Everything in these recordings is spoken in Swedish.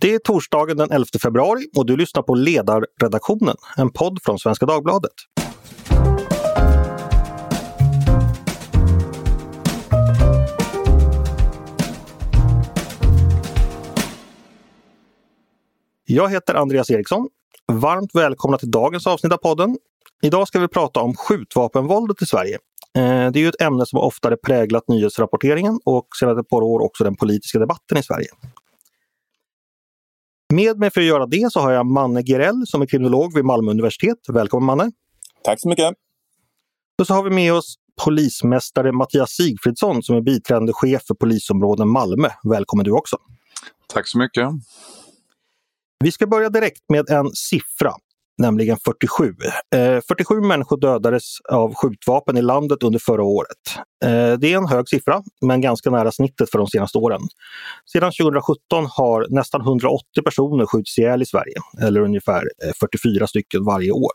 Det är torsdagen den 11 februari och du lyssnar på Ledarredaktionen, en podd från Svenska Dagbladet. Jag heter Andreas Eriksson. Varmt välkomna till dagens avsnitt av podden. Idag ska vi prata om skjutvapenvåldet i Sverige. Eh, det är ju ett ämne som oftare präglat nyhetsrapporteringen och sedan ett par år också den politiska debatten i Sverige. Med mig för att göra det så har jag Manne Gerell som är kriminolog vid Malmö universitet. Välkommen Manne! Tack så mycket! Och så har vi med oss polismästare Mattias Sigfridsson som är biträdande chef för polisområden Malmö. Välkommen du också! Tack så mycket! Vi ska börja direkt med en siffra nämligen 47. Eh, 47 människor dödades av skjutvapen i landet under förra året. Eh, det är en hög siffra, men ganska nära snittet för de senaste åren. Sedan 2017 har nästan 180 personer skjutits ihjäl i Sverige, eller ungefär eh, 44 stycken varje år.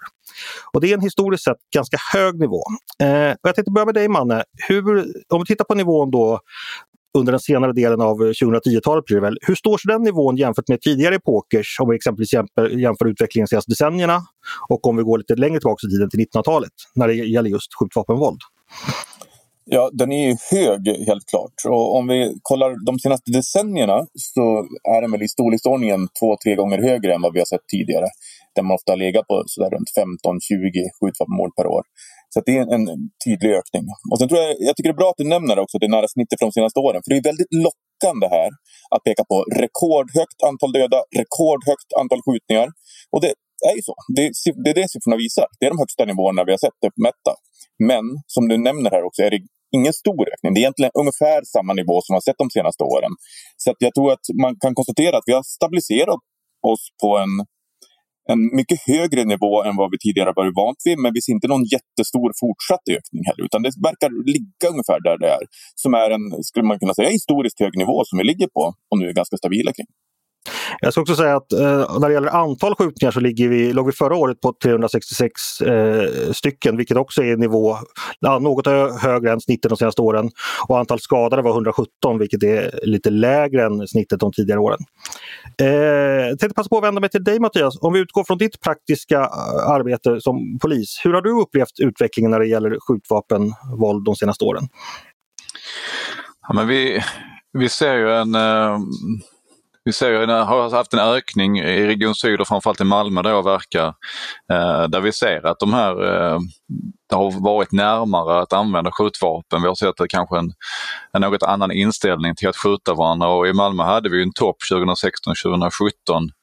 Och Det är en historiskt sett ganska hög nivå. Eh, jag tänkte börja med dig Manne. Hur, om vi tittar på nivån då under den senare delen av eh, 2010-talet blir det väl. Hur står sig den nivån jämfört med tidigare epokers om vi exempelvis jämför, jämför utvecklingen de senaste decennierna och om vi går lite längre tillbaka i tiden till 1900-talet när det gäller just skjutvapenvåld? Ja, den är ju hög helt klart. Och om vi kollar de senaste decennierna så är den väl i storleksordningen två, tre gånger högre än vad vi har sett tidigare. Där man ofta har legat på sådär runt 15-20 skjutvapenmål per år. Så det är en, tydlig ökning. Och sen tror jag, jag tycker det är bra att du nämner också det nära snittet från de senaste åren. För det är väldigt lockande här att peka på rekordhögt antal döda, rekordhögt antal skjutningar. Och det är ju så. Det, det är det siffrorna visar. Det är de högsta nivåerna vi har sett uppmätta. Men som du nämner här också är det ingen stor ökning. Det är egentligen ungefär samma nivå som vi har sett de senaste åren. Så jag tror att man kan konstatera att vi har stabiliserat oss på en en mycket högre nivå än vad vi tidigare varit vant vid. Men vi ser inte någon jättestor fortsatt ökning heller. Utan det verkar ligga ungefär där det är. Som är en, skulle man kunna säga, historiskt hög nivå som vi ligger på och nu är ganska stabila kring. Jag ska också säga att eh, när det gäller antal skjutningar så ligger vi, låg vi förra året på 366 eh, stycken vilket också är nivå ja, något högre än snittet de senaste åren. Och antal skadade var 117 vilket är lite lägre än snittet de tidigare åren. Eh, jag tänkte passa på att vända mig till dig Mattias. Om vi utgår från ditt praktiska eh, arbete som polis. Hur har du upplevt utvecklingen när det gäller skjutvapenvåld de senaste åren? Ja, men vi, vi ser ju en eh vi ser, har haft en ökning i Region Syd och framförallt i Malmö där jag verkar. Eh, där vi ser att de här, eh, det har varit närmare att använda skjutvapen. Vi har sett kanske en, en något annan inställning till att skjuta varandra och i Malmö hade vi en topp 2016-2017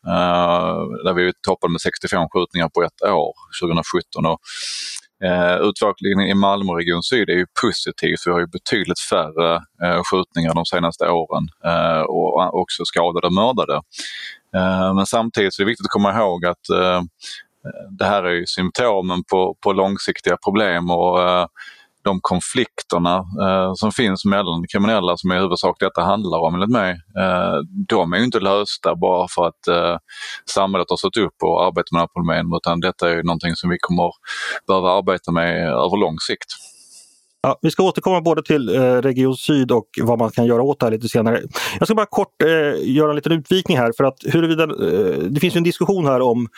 eh, där vi toppade med 65 skjutningar på ett år 2017. Och Eh, utvecklingen i Malmö Region Syd är ju positiv. Vi har ju betydligt färre eh, skjutningar de senaste åren eh, och också skadade och mördade. Eh, men samtidigt är det viktigt att komma ihåg att eh, det här är ju symptomen på, på långsiktiga problem och eh, de konflikterna eh, som finns mellan kriminella som i huvudsak detta handlar om enligt mig, eh, de är ju inte lösta bara för att eh, samhället har stått upp och arbetat med de här problemen utan detta är ju någonting som vi kommer behöva arbeta med över lång sikt. Ja, vi ska återkomma både till eh, Region Syd och vad man kan göra åt det här lite senare. Jag ska bara kort eh, göra en liten utvikning här för att huruvida, eh, det finns en diskussion här om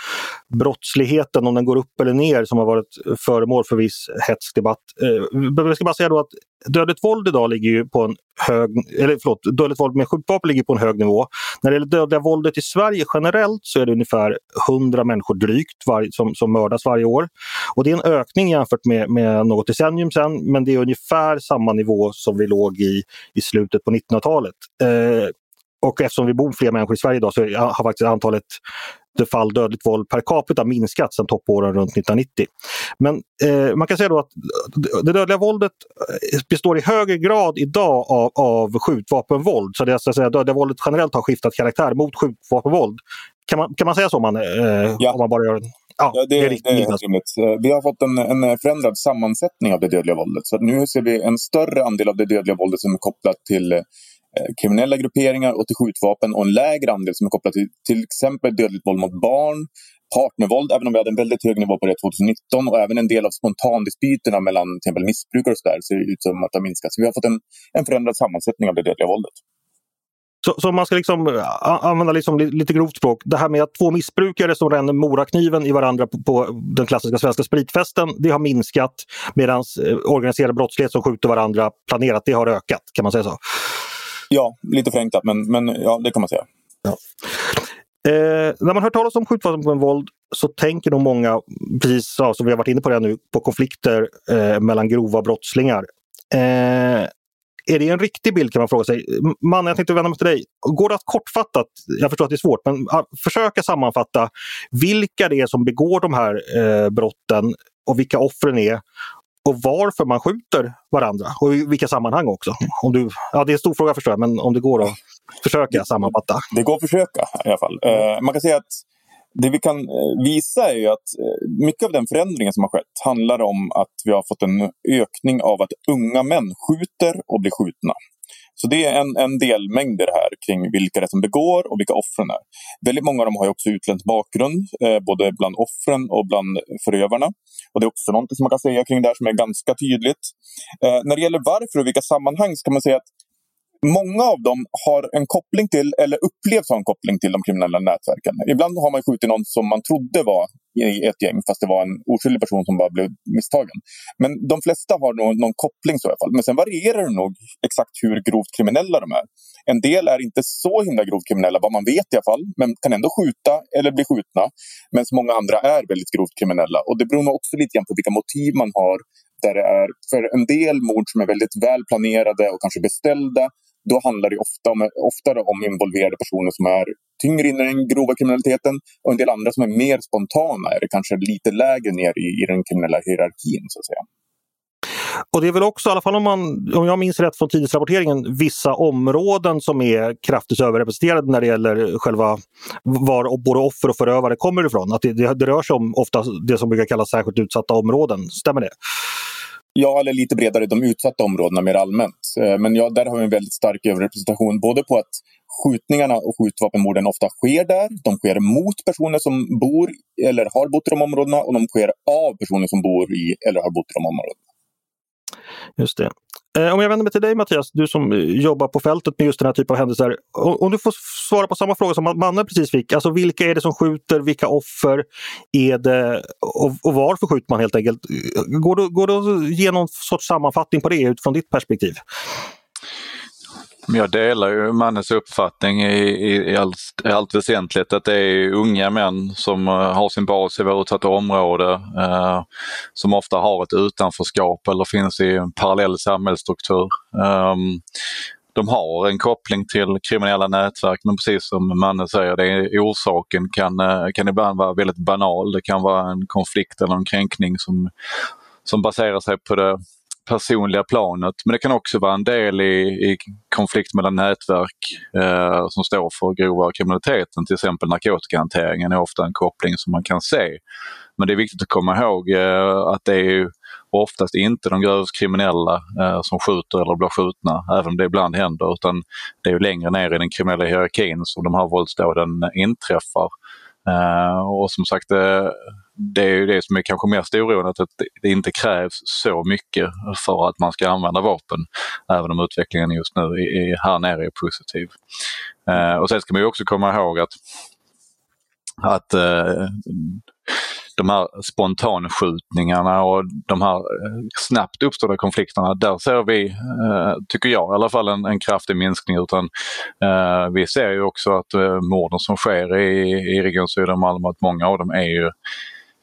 brottsligheten, om den går upp eller ner som har varit föremål för viss hetsk debatt. Eh, jag ska bara säga då att dödligt våld idag ligger ju på en hög, eller förlåt, dödligt våld med skjutvapen ligger på en hög nivå. När det gäller dödliga våldet i Sverige generellt så är det ungefär 100 människor drygt var, som, som mördas varje år. Och det är en ökning jämfört med, med något decennium sedan men det är ungefär samma nivå som vi låg i i slutet på 1900-talet. Eh, och eftersom vi bor fler människor i Sverige idag så har faktiskt antalet fall dödligt våld per capita minskat sedan toppåren runt 1990. Men eh, man kan säga då att det dödliga våldet eh, består i högre grad idag av, av skjutvapenvåld. Så det så att säga, dödliga våldet generellt har skiftat karaktär mot skjutvapenvåld. Kan man, kan man säga så man, eh, ja. om man bara gör Ja, ja, det, det, är riktigt, det är rimligt. Vi har fått en, en förändrad sammansättning av det dödliga våldet. Så nu ser vi en större andel av det dödliga våldet som är kopplat till Eh, kriminella grupperingar och till skjutvapen och en lägre andel som är kopplad till till exempel dödligt våld mot barn, partnervåld, även om vi hade en väldigt hög nivå på det 2019 och även en del av spontandispyterna mellan till exempel missbrukare och sådär ser ut som att ha minskat. Så vi har fått en, en förändrad sammansättning av det dödliga våldet. Så, så man ska liksom eh, använda liksom lite grovt språk. Det här med att två missbrukare som ränner morakniven i varandra på, på, den klassiska svenska spritfesten, det har minskat medan eh, organiserad brottslighet som skjuter varandra planerat, det har ökat. Kan man säga så? Ja, lite förenklat, men, men ja, det kan man säga. Ja. Eh, när man hör talas om skjutvapenvåld så tänker nog många, precis som vi har varit inne på det nu, på konflikter eh, mellan grova brottslingar. Eh, är det en riktig bild kan man fråga sig. Manne, jag tänkte vända mig till dig. Går det att kortfattat, jag förstår att det är svårt, men ah, försöka sammanfatta vilka det är som begår de här eh, brotten och vilka offren är och varför man skjuter varandra och i vilka sammanhang också. Om du, ja, det är en stor fråga förstår jag, men om det går att försöka sammanfatta. Det går att försöka i alla fall. Eh, man kan säga att det vi kan eh, visa är att eh, mycket av den förändringen som har skett handlar om att vi har fått en ökning av att unga män skjuter och blir skjutna. Så det är en, en delmängd i det här kring vilka det är som begår och vilka offren är. Väldigt många av dem har också utländsk bakgrund, eh, både bland offren och bland förövarna. Och Det är också något som man kan säga kring det här som är ganska tydligt. Eh, när det gäller varför och vilka sammanhang så kan man säga att Många av dem har en koppling till, eller upplevs ha en koppling till de kriminella nätverken. Ibland har man skjutit någon som man trodde var i ett gäng fast det var en oskyldig person som bara blev misstagen. Men de flesta har nog någon koppling så i alla fall. Men sen varierar det nog exakt hur grovt kriminella de är. En del är inte så himla grovt kriminella, vad man vet i alla fall, men kan ändå skjuta eller bli skjutna. Medan många andra är väldigt grovt kriminella. Och det beror nog också lite grann på vilka motiv man har där det är för en del mord som är väldigt väl planerade och kanske beställda då handlar det ofta om, oftare om involverade personer som är tyngre in i den grova kriminaliteten och en del andra som är mer spontana är kanske lite lägre ner i, i den kriminella hierarkin. så att säga. Och det är väl också, i alla fall om, man, om jag minns rätt från tidningsrapporteringen, vissa områden som är kraftigt överrepresenterade när det gäller själva var både offer och förövare kommer ifrån. Att det, det, det rör sig om ofta det som brukar kallas särskilt utsatta områden. Stämmer det? Ja, eller lite bredare de utsatta områdena mer allmänt. Eh, men ja, där har vi en väldigt stark överrepresentation. Både på att skjutningarna och skjutvapenmorden ofta sker där. De sker mot personer som bor eller har bott i de områdena och de sker av personer som bor i eller har bott i de områdena. Just det. Eh, om jag vänder mig till dig Mattias, du som eh, jobbar på fältet med just den här typen av händelser. Om du får svara på samma fråga som Manne precis fick. Alltså vilka är det som skjuter? Vilka offer är det? Och, och varför skjuter man helt enkelt? Går det, går det att ge någon sorts sammanfattning på det utifrån ditt perspektiv? Jag delar ju mannens uppfattning i, i, i, allt, i allt väsentligt att det är unga män som eh, har sin bas i vårt utsatta område eh, som ofta har ett utanförskap eller finns i en parallell samhällsstruktur. Eh, de har en koppling till kriminella nätverk men precis som Manne säger, det är, orsaken kan, eh, kan ibland vara väldigt banal. Det kan vara en konflikt eller en kränkning som, som baserar sig på det personliga planet. Men det kan också vara en del i, i konflikt mellan nätverk eh, som står för grova kriminaliteten. Till exempel narkotikahanteringen är ofta en koppling som man kan se. Men det är viktigt att komma ihåg eh, att det är oftast inte de grövst kriminella eh, som skjuter eller blir skjutna, även om det ibland händer, utan det är längre ner i den kriminella hierarkin som de här våldsdåden inträffar. Eh, och som sagt, eh, det, är ju det som är kanske mest oroande, att det inte krävs så mycket för att man ska använda vapen. Även om utvecklingen just nu är, här nere är positiv. Eh, och sen ska man ju också komma ihåg att, att eh, de här spontanskjutningarna och de här eh, snabbt uppstådda konflikterna, där ser vi, tycker jag i alla fall, en, en kraftig minskning. Utan vi ser ju också att morden som sker i, i Region Syd och Malmö, att många av dem är ju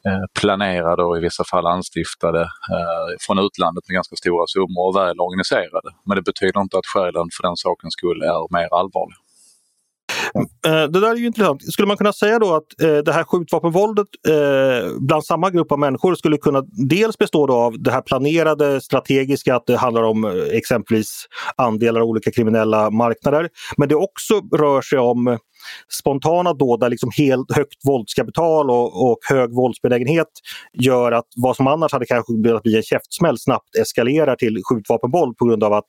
Eh, planerade och i vissa fall anstiftade eh, från utlandet med ganska stora summor och väl organiserade. Men det betyder inte att skälen för den sakens skull är mer allvarliga. Eh, det där är ju intressant. Skulle man kunna säga då att eh, det här skjutvapenvåldet eh, bland samma grupp av människor skulle kunna dels bestå av det här planerade strategiska, att det handlar om exempelvis andelar av olika kriminella marknader. Men det också rör sig om spontana dåd där liksom helt högt våldskapital och, och hög våldsbenägenhet gör att vad som annars hade kanske bli en käftsmäll snabbt eskalerar till skjutvapenvåld på grund av att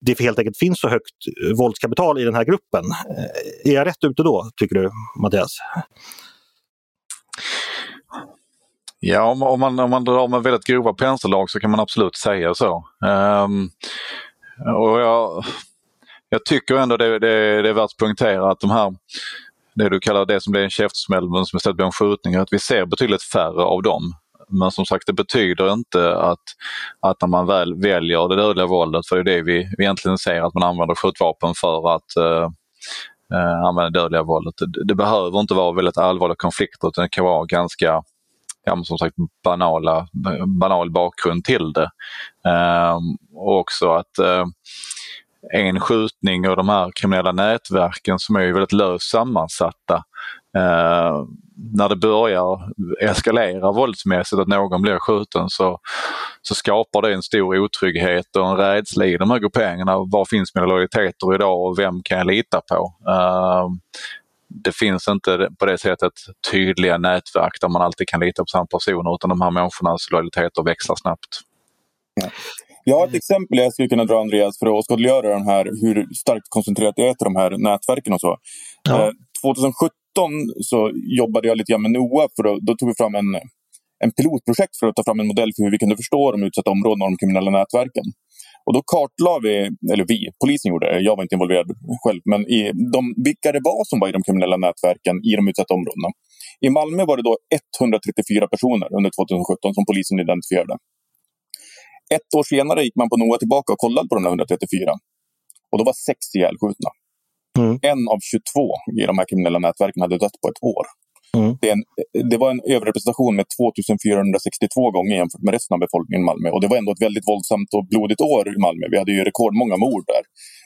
det helt enkelt finns så högt eh, våldskapital i den här gruppen. Eh, är jag rätt ute då, tycker du Mattias? Ja, om, om, man, om man drar med väldigt grova penseldrag så kan man absolut säga så. Um, och jag, jag tycker ändå det, det, det är värt att poängtera att de här det du kallar det som blir en käftsmäll men som istället blir en skjutning, att vi ser betydligt färre av dem. Men som sagt det betyder inte att, att när man väl väljer det dödliga våldet, för det är det vi, vi egentligen ser att man använder skjutvapen för att eh, eh, använda det dödliga våldet. Det, det, behöver inte vara väldigt allvarliga konflikter utan det kan vara ganska ja, som sagt banala, banal bakgrund till det. Eh, och också att eh, en skjutning och de här kriminella nätverken som är väldigt löst sammansatta. Eh, när det börjar eskalera våldsmässigt, att någon blir skjuten, så, så skapar det en stor otrygghet och en rädsla i de här grupperingarna. Var finns mina lojaliteter idag och vem kan jag lita på? Eh, det finns inte på det sättet tydliga nätverk där man alltid kan lita på samma personer utan de här människornas lojaliteter växlar snabbt. Ja. Jag har ett exempel jag skulle kunna dra Andreas för att åskådliggöra de här, hur starkt koncentrerat det är till de här nätverken och så. Ja. Eh, 2017 så jobbade jag lite grann med NOA för att, då tog vi fram en, en pilotprojekt för att ta fram en modell för hur vi kunde förstå de utsatta områdena och de kriminella nätverken. Och då kartlade vi, eller vi, polisen gjorde det, jag var inte involverad själv, men i de, vilka det var som var i de kriminella nätverken i de utsatta områdena. I Malmö var det då 134 personer under 2017 som polisen identifierade. Ett år senare gick man på NOA tillbaka och kollade på de 134. Och då var sex ihjälskjutna. Mm. En av 22 i de här kriminella nätverken hade dött på ett år. Mm. Det, en, det, var en överrepresentation med 2462 gånger jämfört med resten av befolkningen i Malmö. Och det var ändå ett väldigt våldsamt och blodigt år i Malmö. Vi hade ju rekordmånga mord där.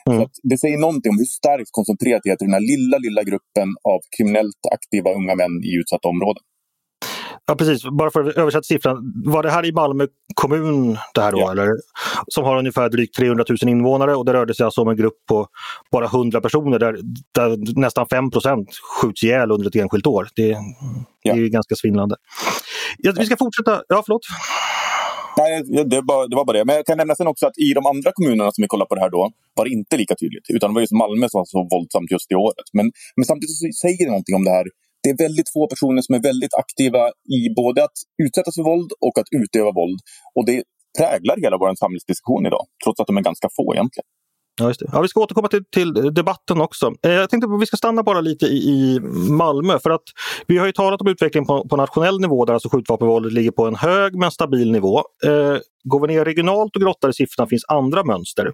Mm. Så det säger någonting om hur starkt koncentrerat det är till den här lilla, lilla gruppen av kriminellt aktiva unga män i utsatta områden. Ja precis, bara för att översätta siffran. Var det här i Malmö kommun det här då? Ja. Eller? Som har ungefär drygt 300 000 invånare och det rörde sig alltså om en grupp på bara 100 personer där, där nästan 5 skjuts ihjäl under ett enskilt år. Det, ja. det är ganska svindlande. Ja, vi ska fortsätta. Ja, förlåt. Nej, det var, det var bara det. Men jag kan nämna sen också att i de andra kommunerna som vi kollade på det här då var det inte lika tydligt. Utan det var just Malmö som var så våldsamt just i året. Men, men samtidigt så säger det någonting om det här det är väldigt få personer som är väldigt aktiva i både att utsättas för våld och att utöva våld. Och det präglar hela vår samhällsdiskussion idag, trots att de är ganska få egentligen. Ja, just det. Ja, vi ska återkomma till, till debatten också. Eh, jag tänkte att vi ska stanna bara lite i, i Malmö för att vi har ju talat om utvecklingen på, på nationell nivå där alltså skjutvapenvåldet ligger på en hög men stabil nivå. Eh, går vi ner regionalt och grottar i siffrorna finns andra mönster.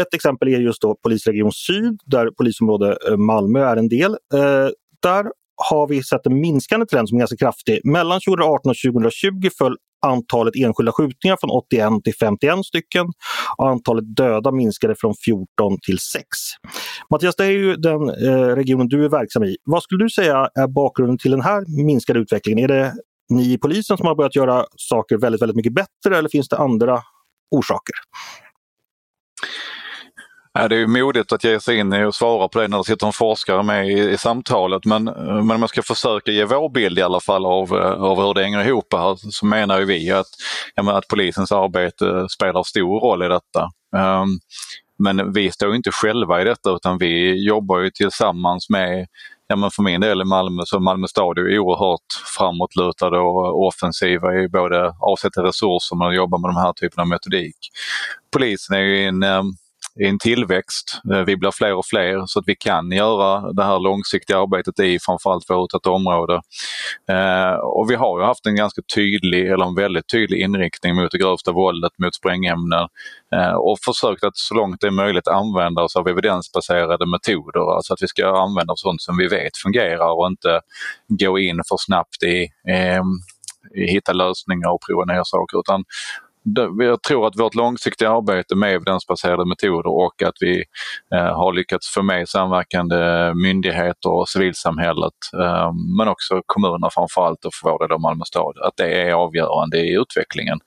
Ett exempel är just då polisregion Syd där polisområde eh, Malmö är en del. Eh, där har vi sett en minskande trend som är ganska kraftig. Mellan 2018 och 2020 föll antalet enskilda skjutningar från 81 till 51 stycken och antalet döda minskade från 14 till 6. Mattias, det är ju den eh, regionen du är verksam i. Vad skulle du säga är bakgrunden till den här minskade utvecklingen? Är det ni i polisen som har börjat göra saker väldigt, väldigt mycket bättre eller finns det andra orsaker? Ja, det är modigt att ge sig in och svara på det när det sitter en forskare med i, i samtalet men, men om jag ska försöka ge vår bild i alla fall av, eh, av hur det hänger ihop här så menar vi att, menar, att polisens arbete spelar stor roll i detta. Um, men vi står inte själva i detta utan vi jobbar ju tillsammans med Ja, men för min del i Malmö så Malmö stad är oerhört framåtlutade och offensiva i både avsätta resurser men jobba med de här typen av metodik. Polisen är ju en ehm, i en tillväxt. Eh, vi blir fler och fler så att vi kan göra det här långsiktiga arbetet i framförallt vårt område. Eh, och vi har ju haft en ganska tydlig, eller en väldigt tydlig inriktning mot det grövsta våldet, mot sprängämnen eh, och försökt att så långt det är möjligt använda oss av evidensbaserade metoder. Alltså att vi ska använda sånt som vi vet fungerar och inte gå in för snabbt i eh, hitta lösningar och prova nya saker utan jag tror att vårt långsiktiga arbete med evidensbaserade metoder och att vi eh, har lyckats få med samverkande myndigheter och civilsamhället eh, men också kommunerna framförallt och för vår del Malmö stad, att det är avgörande i utvecklingen.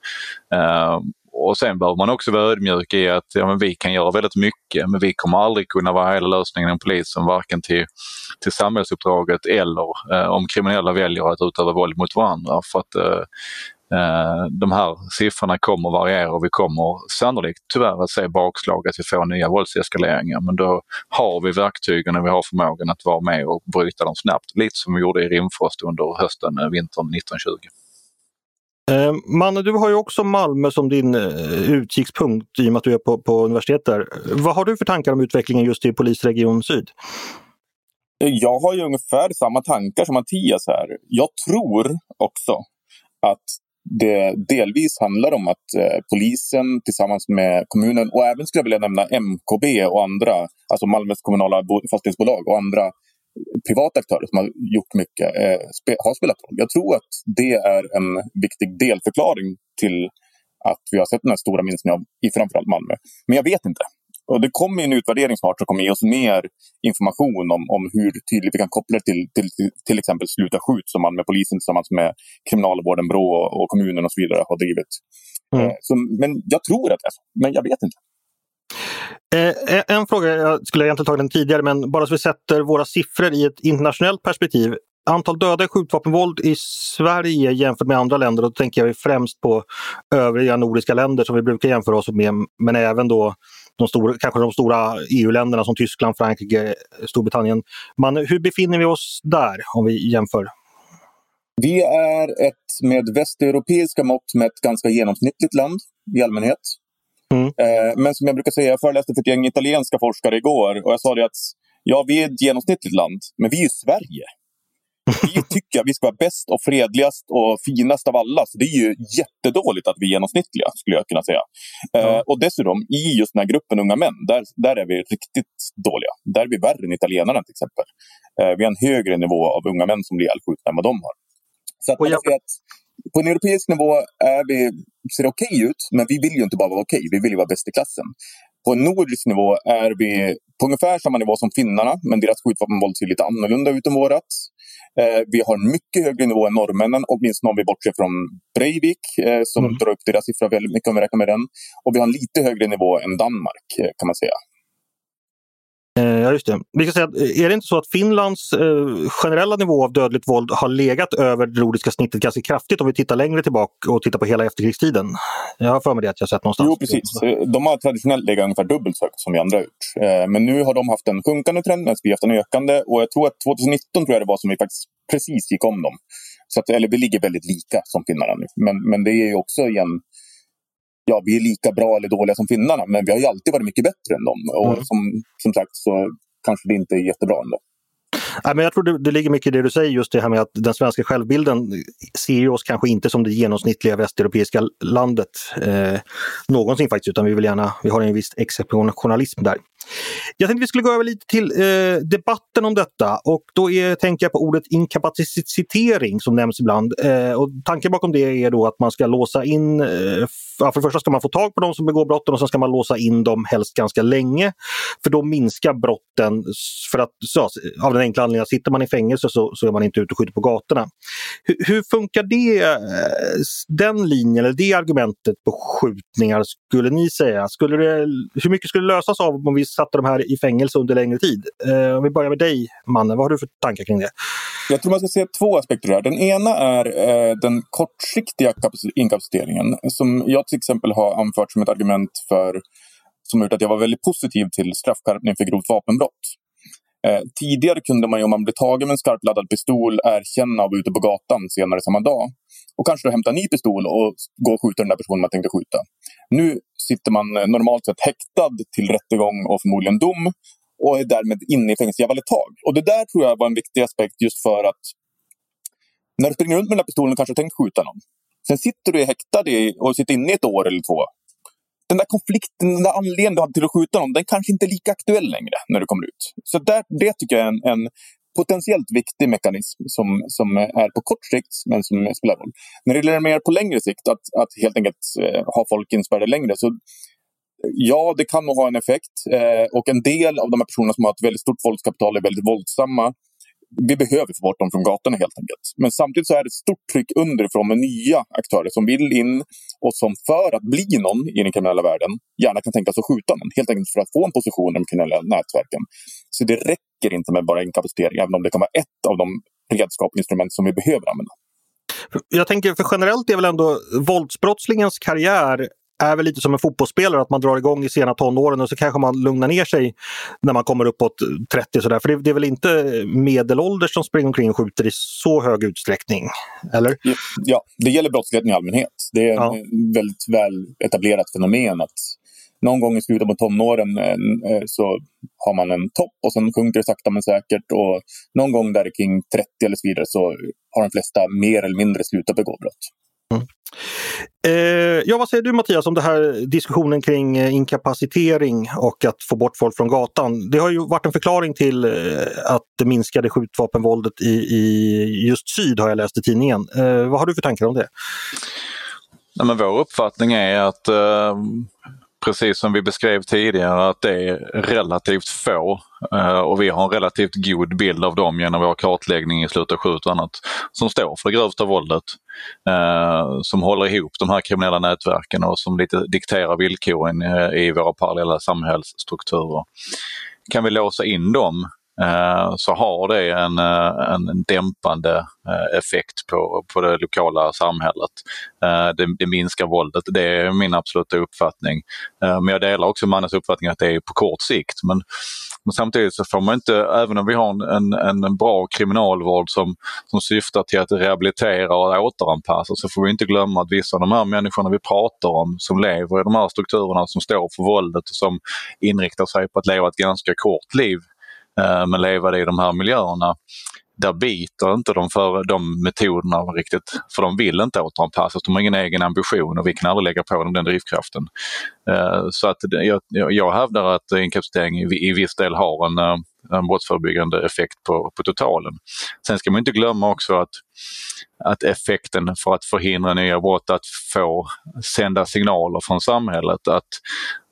Eh, och sen behöver man också vara ödmjuk i att ja, men vi kan göra väldigt mycket men vi kommer aldrig kunna vara hela lösningen inom polisen varken till, till samhällsuppdraget eller eh, om kriminella väljer att utöva våld mot varandra. För att Eh, de här siffrorna kommer variera och vi kommer sannolikt tyvärr att se bakslag, att vi får nya våldseskaleringar. Men då har vi verktygen och vi har förmågan att vara med och bryta dem snabbt. Lite som vi gjorde i Rimfrost under hösten, eh, vintern 1920. Eh, Manne, du har ju också Malmö som din eh, utkikspunkt i och med att du är på, på universitet där. Vad har du för tankar om utvecklingen just i Polisregion Syd? Jag har ju ungefär samma tankar som Mattias här. Jag tror också att det delvis handlar om att eh, polisen tillsammans med kommunen och även skulle jag vilja nämna MKB och andra, alltså Malmös kommunala fastighetsbolag och andra privata aktörer som har gjort mycket, eh, spe, har spelat roll. Jag tror att det är en viktig delförklaring till att vi har sett den här stora minskningen i framförallt Malmö. Men jag vet inte. Och det kommer en utvärdering snart som kommer ge oss mer information om, om hur tydligt vi kan koppla det till, till, till, exempel Sluta skjut som Malmöpolisen tillsammans med Kriminalvården, Brå och, och kommunen och så vidare har drivit. Mm. Eh, så, men jag tror att det är så, men jag vet inte. Eh, en fråga, jag skulle egentligen tagit den tidigare, men bara så vi sätter våra siffror i ett internationellt perspektiv. Antal döda i skjutvapenvåld i Sverige jämfört med andra länder, då tänker jag främst på övriga nordiska länder som vi brukar jämföra oss med, men även då de stora, kanske de stora EU-länderna som Tyskland, Frankrike, Storbritannien. Men hur befinner vi oss där om vi jämför? Vi är ett med västeuropeiska mått med ett ganska genomsnittligt land i allmänhet. Mm. Eh, men som jag brukar säga, jag föreläste för ett gäng italienska forskare igår och jag sa det att ja, vi är ett genomsnittligt land, men vi är Sverige. Vi tycker att vi ska vara bäst och fredligast och finast av alla. Så det är ju jättedåligt att vi är genomsnittliga, skulle jag kunna säga. Mm. Uh, och dessutom, i just den här gruppen unga män, där, där är vi riktigt dåliga. Där är vi värre än italienarna till exempel. Uh, vi har en högre nivå av unga män som blir ihjälskjutna än vad de har. Så att, jag... att på en europeisk nivå är vi, ser det okej okay ut, men vi vill ju inte bara vara okej, okay, vi vill ju vara bäst i klassen. På en nordisk nivå är vi på ungefär samma nivå som finnarna, men deras skjutvapenvåld ser lite annorlunda ut än vårat. Eh, vi har en mycket högre nivå än norrmännen, åtminstone om vi bortser från Breivik eh, som mm. drar upp deras siffra väldigt mycket om vi räknar med den. Och vi har en lite högre nivå än Danmark eh, kan man säga. Eh, ja, just det. Vi ska säga, eh, är det inte så att Finlands eh, generella nivå av dödligt våld har legat över det nordiska snittet ganska kraftigt om vi tittar längre tillbaka och tittar på hela efterkrigstiden? Jag har för mig det att jag sett någonstans. Jo, precis. Eh, de har traditionellt legat ungefär dubbelt så högt som vi andra har gjort. Eh, men nu har de haft en sjunkande trend medan vi har haft en ökande. Och jag tror att 2019 tror jag det var som vi faktiskt precis gick om dem. Så att, eller vi ligger väldigt lika som finnarna nu. Men, men det är ju också igen ja, vi är lika bra eller dåliga som finnarna, men vi har ju alltid varit mycket bättre än dem. Och mm. som, som sagt så kanske det inte är jättebra ändå. Nej, men jag tror det, det ligger mycket i det du säger, just det här med att den svenska självbilden ser oss kanske inte som det genomsnittliga västeuropeiska landet eh, någonsin faktiskt, utan vi vill gärna, vi har en viss exceptionalism där. Jag tänkte vi skulle gå över lite till eh, debatten om detta och då är, tänker jag på ordet inkapacitering som nämns ibland. Eh, och tanken bakom det är då att man ska låsa in, eh, för det första ska man få tag på de som begår brotten och sen ska man låsa in dem helst ganska länge. För då minskar brotten, för att, så, av den enkla anledningen att sitter man i fängelse så, så är man inte ute och skjuter på gatorna. Hur, hur funkar det, eh, den linjen eller det argumentet på skjutningar skulle ni säga? Skulle det, hur mycket skulle lösas av om vi satte de här i fängelse under längre tid. Eh, om vi börjar med dig, mannen, vad har du för tankar kring det? Jag tror man ska se två aspekter här. Den ena är eh, den kortsiktiga inkapaciteringen som jag till exempel har anfört som ett argument för som gjort att jag var väldigt positiv till straffskärpning för grovt vapenbrott. Eh, tidigare kunde man ju om man blev tagen med en skarpladdad pistol erkänna och vara ute på gatan senare samma dag. Och kanske då hämta en ny pistol och gå och skjuta den där personen man tänkte skjuta. Nu sitter man eh, normalt sett häktad till rättegång och förmodligen dom och är därmed inne i fängelse ett tag. Och det där tror jag var en viktig aspekt just för att när du springer runt med den där pistolen och kanske tänkt skjuta någon. Sen sitter du häktad i, och sitter inne i ett år eller två den där konflikten, den där anledningen du hade till att skjuta någon, den kanske inte är lika aktuell längre när du kommer ut. Så där, det tycker jag är en, en potentiellt viktig mekanism som, som är på kort sikt, men som spelar roll. När det gäller mer på längre sikt, att, att helt enkelt eh, ha folk inspärrade längre, så ja, det kan nog ha en effekt. Eh, och en del av de här personerna som har ett väldigt stort våldskapital är väldigt våldsamma vi behöver få bort dem från gatorna helt enkelt. Men samtidigt så är det ett stort tryck underifrån med nya aktörer som vill in och som för att bli någon i den kriminella världen gärna kan tänka sig att skjuta någon. Helt enkelt för att få en position i de kriminella nätverken. Så det räcker inte med bara inkapacitering, även om det kan vara ett av de redskap och instrument som vi behöver använda. Jag tänker, för generellt är väl ändå våldsbrottslingens karriär är väl lite som en fotbollsspelare, att man drar igång i sena tonåren och så kanske man lugnar ner sig när man kommer uppåt 30 sådär. För det, det är väl inte medelålders som springer omkring och skjuter i så hög utsträckning? Eller? Ja, det gäller brottsligheten i allmänhet. Det är ja. ett väldigt väl etablerat fenomen att någon gång i slutet på tonåren eh, så har man en topp och sen sjunker det sakta men säkert. Och någon gång där kring 30 eller så vidare så har de flesta mer eller mindre slutat begå brott. Mm. Eh, ja, vad säger du Mattias om det här diskussionen kring eh, inkapacitering och att få bort folk från gatan? Det har ju varit en förklaring till eh, att det minskade skjutvapenvåldet i, i just syd har jag läst i tidningen. Eh, vad har du för tankar om det? Nej, men vår uppfattning är att eh, precis som vi beskrev tidigare att det är relativt få eh, och vi har en relativt god bild av dem genom vår kartläggning i Sluta skjut och annat som står för det grövsta våldet. Eh, som håller ihop de här kriminella nätverken och som lite dikterar villkoren eh, i våra parallella samhällsstrukturer. Kan vi låsa in dem Eh, så har det en, eh, en dämpande eh, effekt på, på det lokala samhället. Det, det minskar våldet, det är min absoluta uppfattning. Men jag delar också mannens uppfattning att det är på kort sikt. Men, men samtidigt så får man inte, även om vi har en, en, en bra kriminalvård som, som syftar till att rehabilitera och återanpassa så får vi inte glömma att vissa av de här människorna vi pratar om som lever i de här strukturerna som står för våldet och som inriktar sig på att leva ett ganska kort liv Eh, men leva i de här miljöerna där biter inte de för de metoderna riktigt, för de vill inte återanpassas, de har ingen egen ambition och vi kan aldrig lägga på dem den drivkraften. Eh, så att jag, jag hävdar att inkapacitering i viss del har en, eh, en brottsförebyggande effekt på, på totalen. Sen ska man inte glömma också att, att effekten för att förhindra nya brott, att få sända signaler från samhället att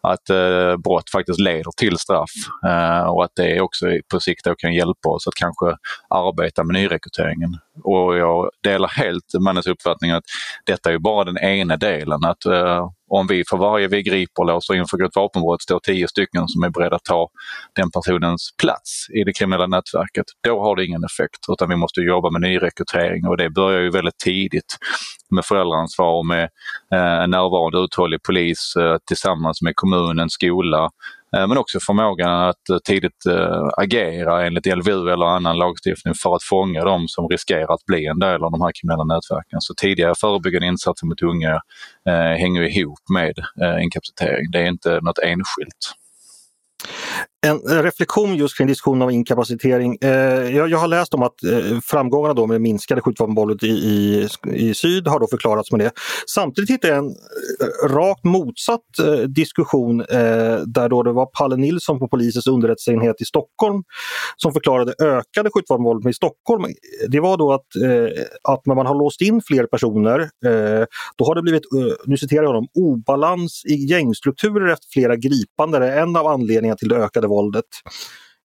att eh, brott faktiskt leder till straff eh, och att det också på sikt kan hjälpa oss att kanske arbeta med nyrekryteringen. Och jag delar helt mannens uppfattning att detta är bara den ena delen. Att eh, om vi för varje vi griper och låser in för grovt vapenbrott står tio stycken som är beredda att ta den personens plats i det kriminella nätverket, då har det ingen effekt. Utan vi måste jobba med nyrekrytering och det börjar ju väldigt tidigt med föräldraansvar och med eh, en närvarande uthållig polis eh, tillsammans med kommunen, skola, eh, men också förmågan att eh, tidigt eh, agera enligt LVU eller annan lagstiftning för att fånga dem som riskerar att bli en del av de här kriminella nätverken. Så tidiga förebyggande insatser mot unga hänger ihop med inkapacitering. Det är inte något enskilt. En reflektion just kring diskussionen om inkapacitering. Eh, jag, jag, har läst om att eh, framgångarna då med minskade skjutvapenvåldet i, i, i, syd har då förklarats med det. Samtidigt hittade jag en eh, rakt motsatt eh, diskussion eh, där då det var Palle Nilsson på polisens underrättelseenhet i Stockholm som förklarade ökade skjutvapenvåldet i Stockholm. Det var då att, eh, att när man har låst in fler personer då har det blivit, nu citerar jag honom, obalans i gängstrukturer efter flera gripanden. Det är en av anledningarna till det ökade våldet.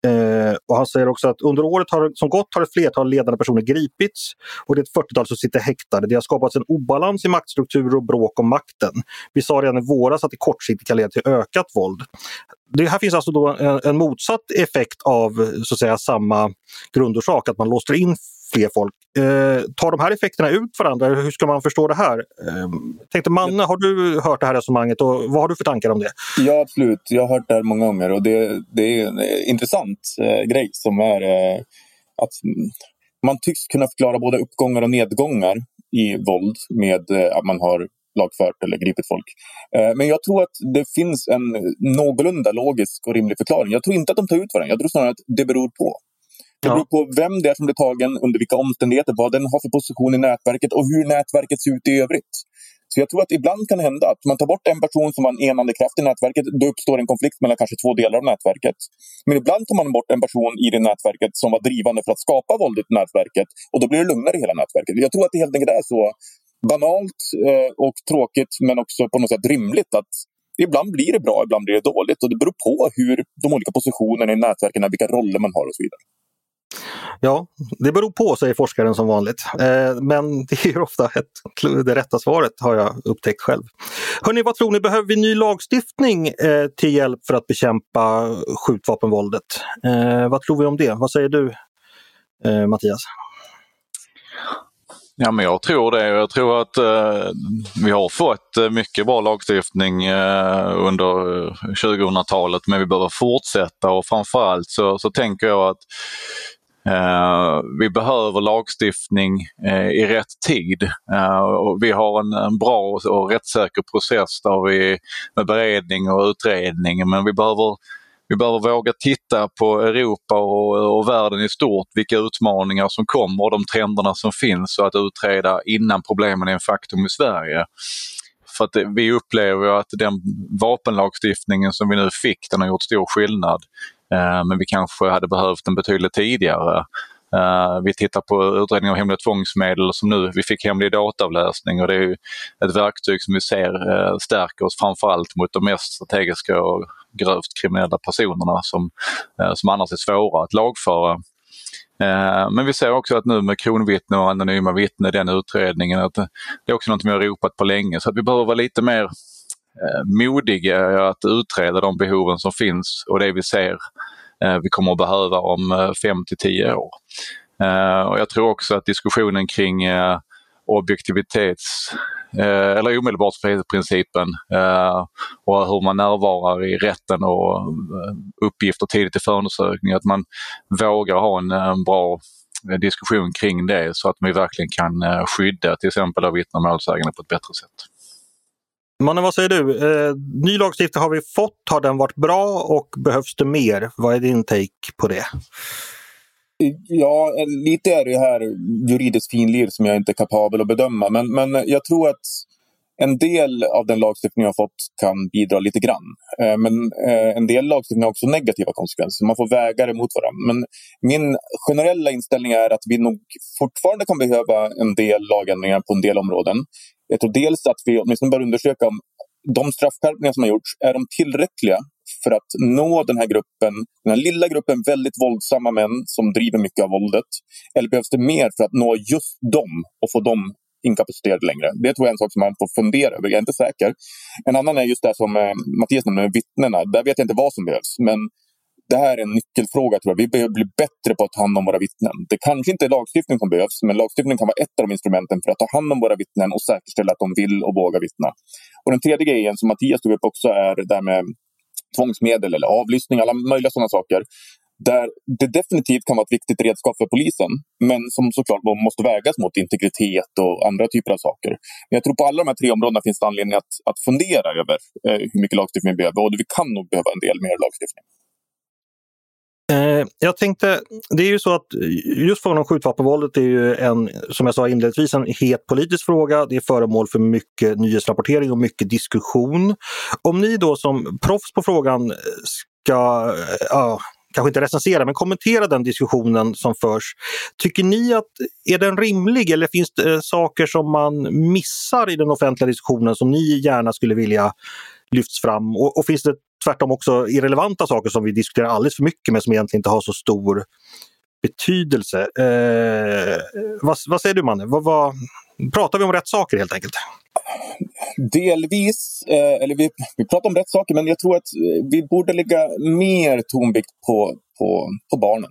Eh, och han säger också att under året har, som gått har ett flertal ledande personer gripits och det är ett 40-tal som sitter häktade. Det har skapats en obalans i maktstrukturer och bråk om makten. Vi sa redan i våras att det kortsiktigt kan leda till ökat våld. Det här finns alltså då en, en motsatt effekt av så att säga, samma grundorsak, att man låser in fler folk. Eh, tar de här effekterna ut varandra? Hur ska man förstå det här? Eh, tänkte Manne, har du hört det här resonemanget och vad har du för tankar om det? Ja, absolut. Jag har hört det här många gånger och det, det är en eh, intressant eh, grej som är eh, att man tycks kunna förklara både uppgångar och nedgångar i våld med eh, att man har lagfört eller gripit folk. Eh, men jag tror att det finns en någorlunda logisk och rimlig förklaring. Jag tror inte att de tar ut varandra. Jag tror snarare att det beror på. Det beror på vem det är som blir tagen, under vilka omständigheter, vad den har för position i nätverket och hur nätverket ser ut i övrigt. Så jag tror att ibland kan det hända att man tar bort en person som var en enande kraft i nätverket, då uppstår en konflikt mellan kanske två delar av nätverket. Men ibland tar man bort en person i det nätverket som var drivande för att skapa våldet i nätverket och då blir det lugnare i hela nätverket. Jag tror att det helt enkelt är så banalt eh, och tråkigt men också på något sätt rimligt att ibland blir det bra, ibland blir det dåligt och det beror på hur de olika positionerna i nätverken är, vilka roller man har och så vidare. Ja, det beror på, säger forskaren som vanligt. Eh, men det är ofta ett, det rätta svaret har jag upptäckt själv. Hörni, vad tror ni, behöver vi ny lagstiftning eh, till hjälp för att bekämpa skjutvapenvåldet? Eh, vad tror vi om det? Vad säger du eh, Mattias? Ja, men jag tror det. Jag tror att eh, vi har fått eh, mycket bra lagstiftning eh, under eh, 2000-talet men vi behöver fortsätta och framförallt så, så tänker jag att Eh, vi behöver lagstiftning eh, i rätt tid. Eh, och vi har en, en bra och rättssäker process där vi, med beredning och utredning men vi behöver vi behöver våga titta på Europa och, och, världen i stort, vilka utmaningar som kommer och de trenderna som finns och att utreda innan problemen är en faktum i Sverige. För att vi upplever att den vapenlagstiftningen som vi nu fick, den har gjort stor skillnad. Eh, men vi kanske hade behövt den betydligt tidigare. Uh, vi tittar på utredningen av hemliga tvångsmedel som nu, vi fick hemlig dataavläsning och det är ett verktyg som vi ser uh, stärker oss framförallt mot de mest strategiska och grövt kriminella personerna som, uh, som annars är svåra att lagföra. Men vi ser också att nu med kronvittne och anonyma vittnen, den utredningen, att det är också något vi har ropat på länge så att vi behöver vara lite mer Eh, modiga att utreda de behoven som finns och det vi ser eh, vi kommer att behöva om eh, 5 till 10 år. Och jag tror också att diskussionen kring objektivitets eller omedelbarhetsprincipen och hur man närvarar i rätten och uppgifter tidigt i förundersökning, att man vågar ha en, en bra diskussion kring det så att vi verkligen kan skydda till exempel vittnen och målsägande på ett bättre sätt. Mannen, vad säger du? Eh, ny lagstiftning har vi fått. Har den varit bra och behövs det mer? Vad är din take på det? Ja, eh, lite är det här juridiskt finlir som jag inte är kapabel att bedöma. Men, men jag tror att en del av den lagstiftning jag fått kan bidra lite grann. Eh, men eh, en del lagstiftning har också negativa konsekvenser. Man får väga det mot varandra. Men min generella inställning är att vi nog fortfarande kan behöva en del lagändringar på en del områden. Jag tror dels att vi åtminstone bör undersöka om de straffskärpningar som har gjorts, är de tillräckliga för att nå den här gruppen, den här lilla gruppen väldigt våldsamma män som driver mycket av våldet? Eller behövs det mer för att nå just dem och få dem inkapaciterade längre? Det tror jag är en sak som man får fundera över. Jag är inte säker. En annan är just det som eh, Mattias nämnde, vittnena. Där vet jag inte vad som behövs. Men det här är en nyckelfråga. tror jag. Vi behöver bli bättre på att ta hand om våra vittnen. Det kanske inte är lagstiftning som behövs, men lagstiftning kan vara ett av de instrumenten för att ta hand om våra vittnen och säkerställa att de vill och vågar vittna. Och Den tredje grejen som Mattias tog upp också är det där med tvångsmedel eller avlyssning, alla möjliga sådana saker. Där det definitivt kan vara ett viktigt redskap för polisen, men som såklart måste vägas mot integritet och andra typer av saker. Men jag tror på alla de här tre områdena finns det anledning att, att fundera över eh, hur mycket lagstiftning vi behöver och vi kan nog behöva en del mer lagstiftning. Eh, jag tänkte, det är ju så att just frågan om skjutvapenvåldet är ju en, som jag sa inledningsvis, en het politisk fråga. Det är föremål för mycket nyhetsrapportering och mycket diskussion. Om ni då som proffs på frågan ska, ja, kanske inte recensera, men kommentera den diskussionen som förs. Tycker ni att, är den rimlig eller finns det saker som man missar i den offentliga diskussionen som ni gärna skulle vilja lyfts fram? Och, och finns det tvärtom också irrelevanta saker som vi diskuterar alldeles för mycket men som egentligen inte har så stor betydelse. Eh, vad, vad, säger du Manne? Vad, vad, pratar vi om rätt saker helt enkelt? Delvis, eh, eller vi, vi pratar om rätt saker men jag tror att vi borde lägga mer tonvikt på, på, på barnen.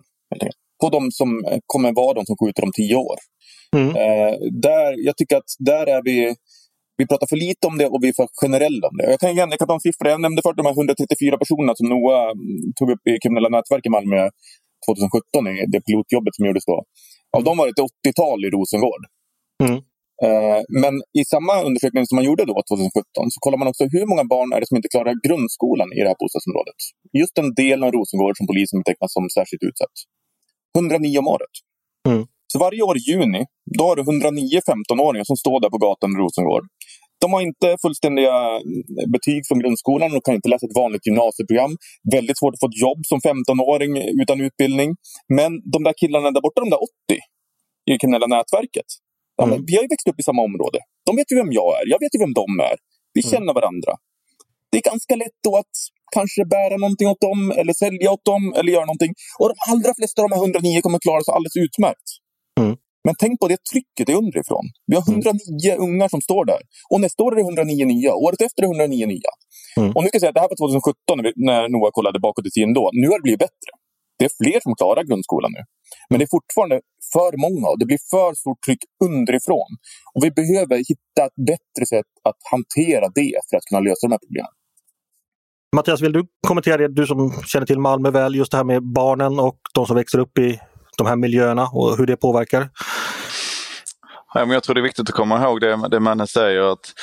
På de som kommer vara de som skjuter om tio år. Mm. Eh, där, jag tycker att där är vi vi pratar för lite om det och vi är för generella om det. Jag kan, igen, jag kan ta en siffra. Jag nämnde förut de här 134 personerna som NOA mm, tog upp i kriminella nätverk i Malmö 2017, i det pilotjobbet som gjordes då. Av dem var det ett 80-tal i Rosengård. Mm. Eh, men i samma undersökning som man gjorde då 2017 så kollar man också hur många barn är det som inte klarar grundskolan i det här bostadsområdet. Just den delen av Rosengård som polisen betecknar som särskilt utsatt. 109 om året. Mm. Så varje år i juni, då har du 109 15-åringar som står där på gatan i Rosengård de har inte fullständiga betyg från grundskolan och kan inte läsa ett vanligt gymnasieprogram. Väldigt svårt att få ett jobb som 15-åring utan utbildning. Men de där killarna där borta, de där 80 i det kriminella nätverket. Mm. vi har ju växt upp i samma område. De vet ju vem jag är, jag vet ju vem de är. Vi mm. känner varandra. Det är ganska lätt då att kanske bära någonting åt dem, eller sälja åt dem, eller göra någonting. Och de allra flesta av de här 109 kommer klara sig alldeles utmärkt. Mm. Men tänk på det trycket är underifrån. Vi har 109 mm. ungar som står där. Och nästa år är det 109 nya. Året efter är det 109 nya. Mm. Och nu kan jag säga att det här var 2017 när, vi, när Noah kollade bakåt i tiden då. Nu har det blivit bättre. Det är fler som klarar grundskolan nu. Men det är fortfarande för många och det blir för stort tryck underifrån. Och vi behöver hitta ett bättre sätt att hantera det för att kunna lösa de här problemen. Mattias, vill du kommentera det, du som känner till Malmö väl, just det här med barnen och de som växer upp i de här miljöerna och hur det påverkar? Ja, men jag tror det är viktigt att komma ihåg det, det Manne säger att,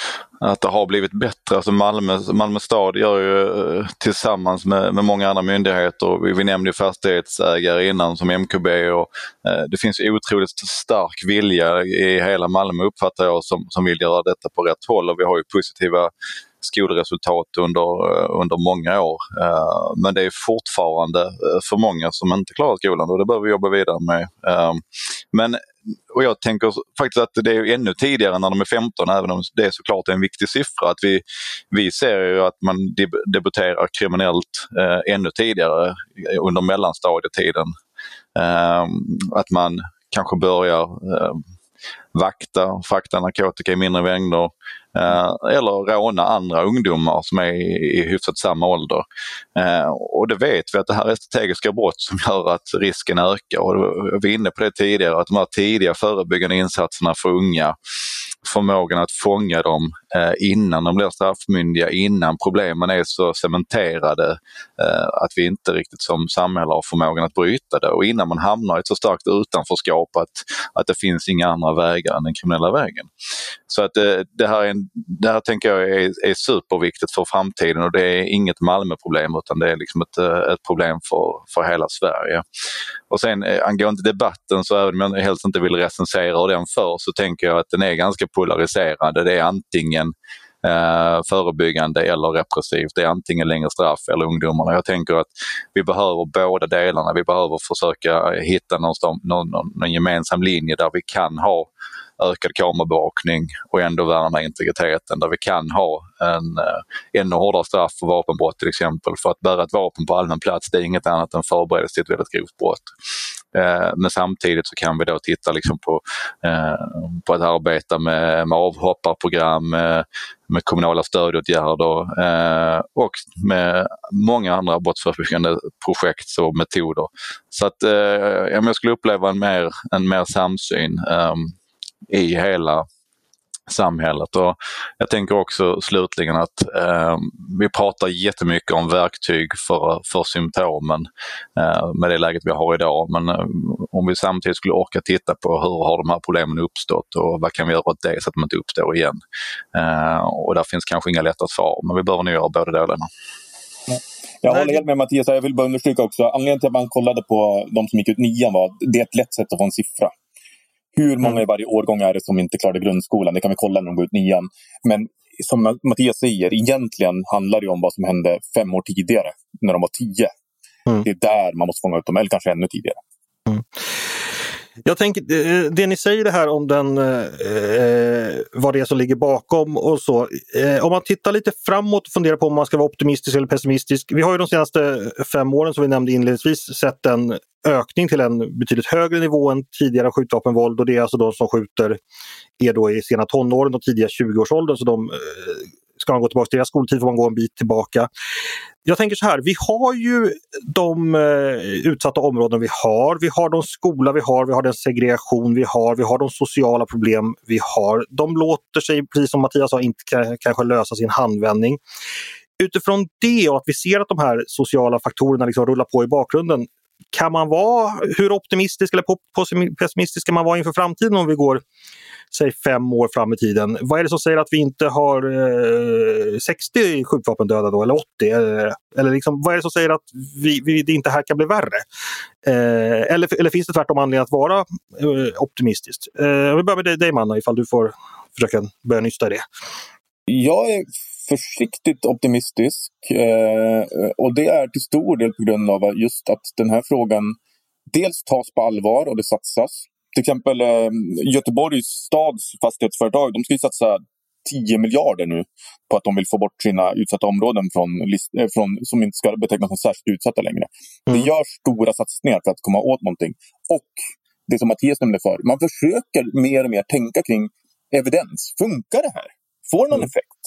att det har blivit bättre. Alltså Malmö, Malmö stad gör ju eh, tillsammans med, med många andra myndigheter, vi, vi nämnde ju fastighetsägare innan som MKB och eh, det finns otroligt stark vilja i hela Malmö uppfattar jag som, som vill göra detta på rätt håll och vi har ju positiva skolresultat under, eh, under många år. Eh, men det är fortfarande eh, för många som inte klarar skolan och det behöver vi jobba vidare med. Ehm, men och jag tänker faktiskt att det är ännu tidigare när de är 15, även om det är såklart en viktig siffra. Att vi, vi ser ju att man debuterar kriminellt eh, ännu tidigare under mellanstadietiden. Eh, att man kanske börjar eh, vakta, frakta narkotika i mindre mängder Eh, eller råna andra ungdomar som är i hyfsat samma ålder. Eh, och det vet vi att det här är strategiska brott som gör att risken ökar. Och vi var inne på det tidigare, att de här tidiga förebyggande insatserna för unga förmågan att fånga dem Eh, innan de blir straffmyndiga, innan problemen är så cementerade eh, att vi inte riktigt som samhälle har förmågan att bryta det och innan man hamnar i ett så starkt utanförskap att, att det finns inga andra vägar än den kriminella vägen. Så att eh, det, här är en, det här tänker jag är, är superviktigt för framtiden och det är inget Malmöproblem utan det är liksom ett, eh, ett problem för, för hela Sverige. Och sen eh, angående debatten så även om jag helst inte vill recensera den för så tänker jag att den är ganska polariserande. Det är antingen eh, förebyggande eller repressivt. Det är antingen längre straff eller ungdomarna. Jag tänker att vi behöver båda delarna. Vi behöver försöka hitta någon, någon, någon gemensam linje där vi kan ha ökad kamerabevakning och ändå värna integriteten. Där vi kan ha en eh, ännu hårdare straff för vapenbrott till exempel. För att bära ett vapen på allmän plats det är inget annat än förberedelse till ett väldigt grovt brott. Eh, men samtidigt så kan vi då titta liksom på, eh, på att arbeta med, med avhopparprogram, med, med kommunala stödåtgärder och med många andra brottsförebyggande projekt och metoder. Så att jag skulle uppleva en mer, en mer samsyn ehm, i hela samhället. Och jag tänker också slutligen att eh, vi pratar jättemycket om verktyg för, för symptomen eh, med det läget vi har idag. Men eh, om vi samtidigt skulle orka titta på hur har de här problemen uppstått och vad kan vi göra åt det så att de inte uppstår igen. Eh, och där finns kanske inga lätta svar, men vi behöver nog göra båda delarna. Jag håller helt med Mattias. Jag vill bara understryka också. Anledningen till att man kollade på de som gick ut nian var att det är ett lätt sätt att få en siffra. Hur många mm. i varje årgång är det som inte klarade grundskolan? Det kan vi kolla när de går ut nian. Men som Mattias säger, egentligen handlar det om vad som hände fem år tidigare, när de var tio. Mm. Det är där man måste fånga upp dem, eller kanske ännu tidigare. Mm. Jag tänker, eh, det ni säger det här om den, eh, vad det är som ligger bakom och så. Eh, om man tittar lite framåt och funderar på om man ska vara optimistisk eller pessimistisk. Vi har ju de senaste fem åren som vi nämnde inledningsvis sett en ökning till en betydligt högre nivå än tidigare skjutvapenvåld och det är alltså de som skjuter är då i sena tonåren och tidiga 20-årsåldern så de eh, ska man gå tillbaka till deras skoltid får man gå en bit tillbaka. Jag tänker så här, vi har ju de eh, utsatta områden vi har. Vi har de skola vi har, vi har den segregation vi har, vi har de sociala problem vi har. De låter sig, precis som Mattias sa, inte kanske lösa sin handvändning. Utifrån det och att vi ser att de här sociala faktorerna liksom rullar på i bakgrunden, kan man vara, hur optimistisk eller pessimistisk kan man vara inför framtiden om vi går säg fem år fram i tiden. Vad är det som säger att vi inte har eh, 60 skjutvapendöda då, eller 80? Eller, eh, eller liksom, vad är det som säger att vi, vi, det inte här kan bli värre? Eh, eller, eller finns det tvärtom anledning att vara eh, optimistisk? Eh, vi börjar med dig, dig Manna, ifall du får försöka börja nysta i det. Jag är försiktigt optimistisk eh, och det är till stor del på grund av just att den här frågan dels tas på allvar och det satsas till exempel eh, Göteborgs stads fastighetsföretag, de ska ju satsa 10 miljarder nu på att de vill få bort sina utsatta områden från, eh, från, som inte ska betecknas som särskilt utsatta längre. Mm. Det görs stora satsningar för att komma åt någonting. Och det som Mattias nämnde för, man försöker mer och mer tänka kring evidens. Funkar det här? Får någon mm. effekt?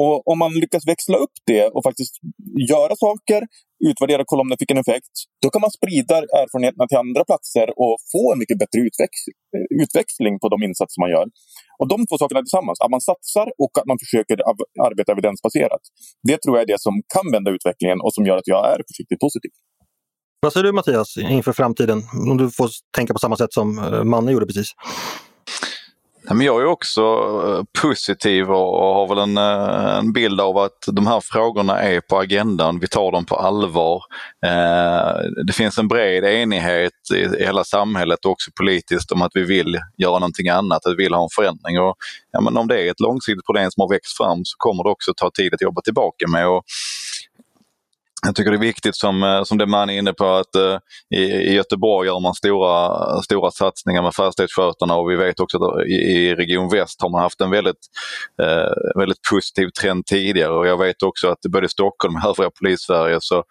Och om man lyckas växla upp det och faktiskt göra saker utvärdera och kolla om det fick en effekt. Då kan man sprida erfarenheterna till andra platser och få en mycket bättre utväx utväxling på de insatser man gör. Och de två sakerna tillsammans, att man satsar och att man försöker arbeta evidensbaserat. Det tror jag är det som kan vända utvecklingen och som gör att jag är försiktigt positiv. Vad säger du Mattias inför framtiden? Om du får tänka på samma sätt som eh, Manne gjorde precis. Jag är också eh, positiv och har väl en, eh, en, bild av att de här frågorna är på agendan. Vi tar dem på allvar. Eh, det finns en bred enighet i hela samhället och också politiskt om att vi vill göra någonting annat, att vi vill ha en förändring. Och, ja, men om det är ett långsiktigt problem som har växt fram så kommer det också ta tid att jobba tillbaka med. Och jag tycker det är viktigt som, eh, som det man är inne på att uh, i, i Göteborg gör man stora, stora satsningar med fastighetsskötarna och vi vet också att i, i Region Väst har man haft en väldigt, uh, väldigt positiv trend tidigare och jag vet också att både i Stockholm och övriga polissverige så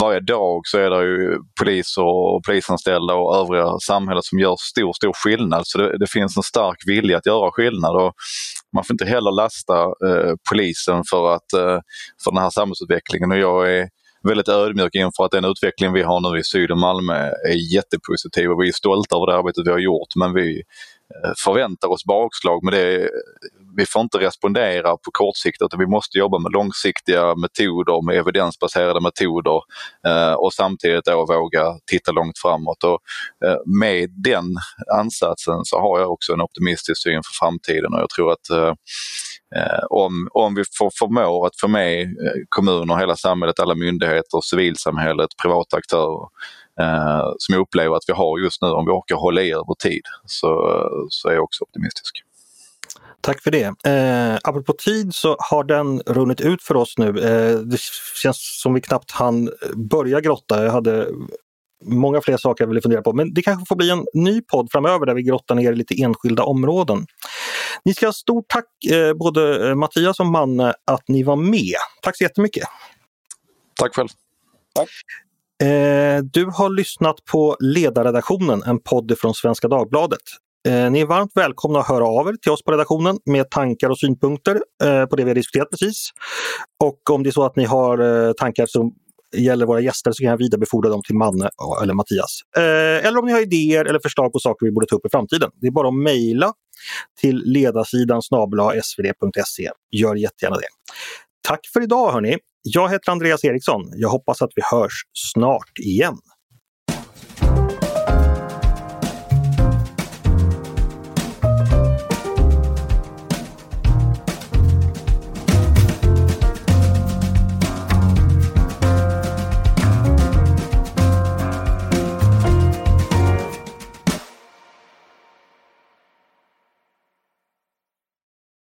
varje dag så är det ju poliser och polisanställda och övriga samhället som gör stor, stor skillnad. Så det, det finns en stark vilja att göra skillnad och man får inte heller lasta uh, polisen för, att, för den här samhällsutvecklingen och jag är väldigt ödmjuk inför att den utveckling vi har nu i Syd och Malmö är jättepositiv och vi är stolta över det arbetet vi har gjort men vi eh, förväntar oss bakslag men det, vi får inte respondera på kort sikt utan vi måste jobba med långsiktiga metoder, med evidensbaserade metoder eh, och samtidigt då våga titta långt framåt. Och, eh, med den ansatsen så har jag också en optimistisk syn för framtiden och jag tror att Eh, Eh, om, om vi får, förmår att få med eh, kommuner, hela samhället, alla myndigheter, civilsamhället, privata aktörer eh, som jag upplever att vi har just nu, om vi orkar hålla i över tid, så, så är jag också optimistisk. Tack för det. Eh, apropå tid så har den runnit ut för oss nu. Eh, det känns som vi knappt hann börja grotta. Jag hade många fler saker jag ville fundera på. Men det kanske får bli en ny podd framöver där vi grottar ner lite enskilda områden. Ni ska ha stort tack eh, både eh, Mattias och Manne att ni var med. Tack så jättemycket! Tack själv! Tack. Eh, du har lyssnat på Ledarredaktionen, en podd från Svenska Dagbladet. Eh, ni är varmt välkomna att höra av er till oss på redaktionen med tankar och synpunkter eh, på det vi har diskuterat precis. Och om det är så att ni har tankar som gäller våra gäster så kan jag vidarebefordra dem till Manne eller Mattias. Eh, eller om ni har idéer eller förslag på saker vi borde ta upp i framtiden. Det är bara att mejla till ledarsidan svd.se. Gör jättegärna det. Tack för idag hörni! Jag heter Andreas Eriksson. Jag hoppas att vi hörs snart igen.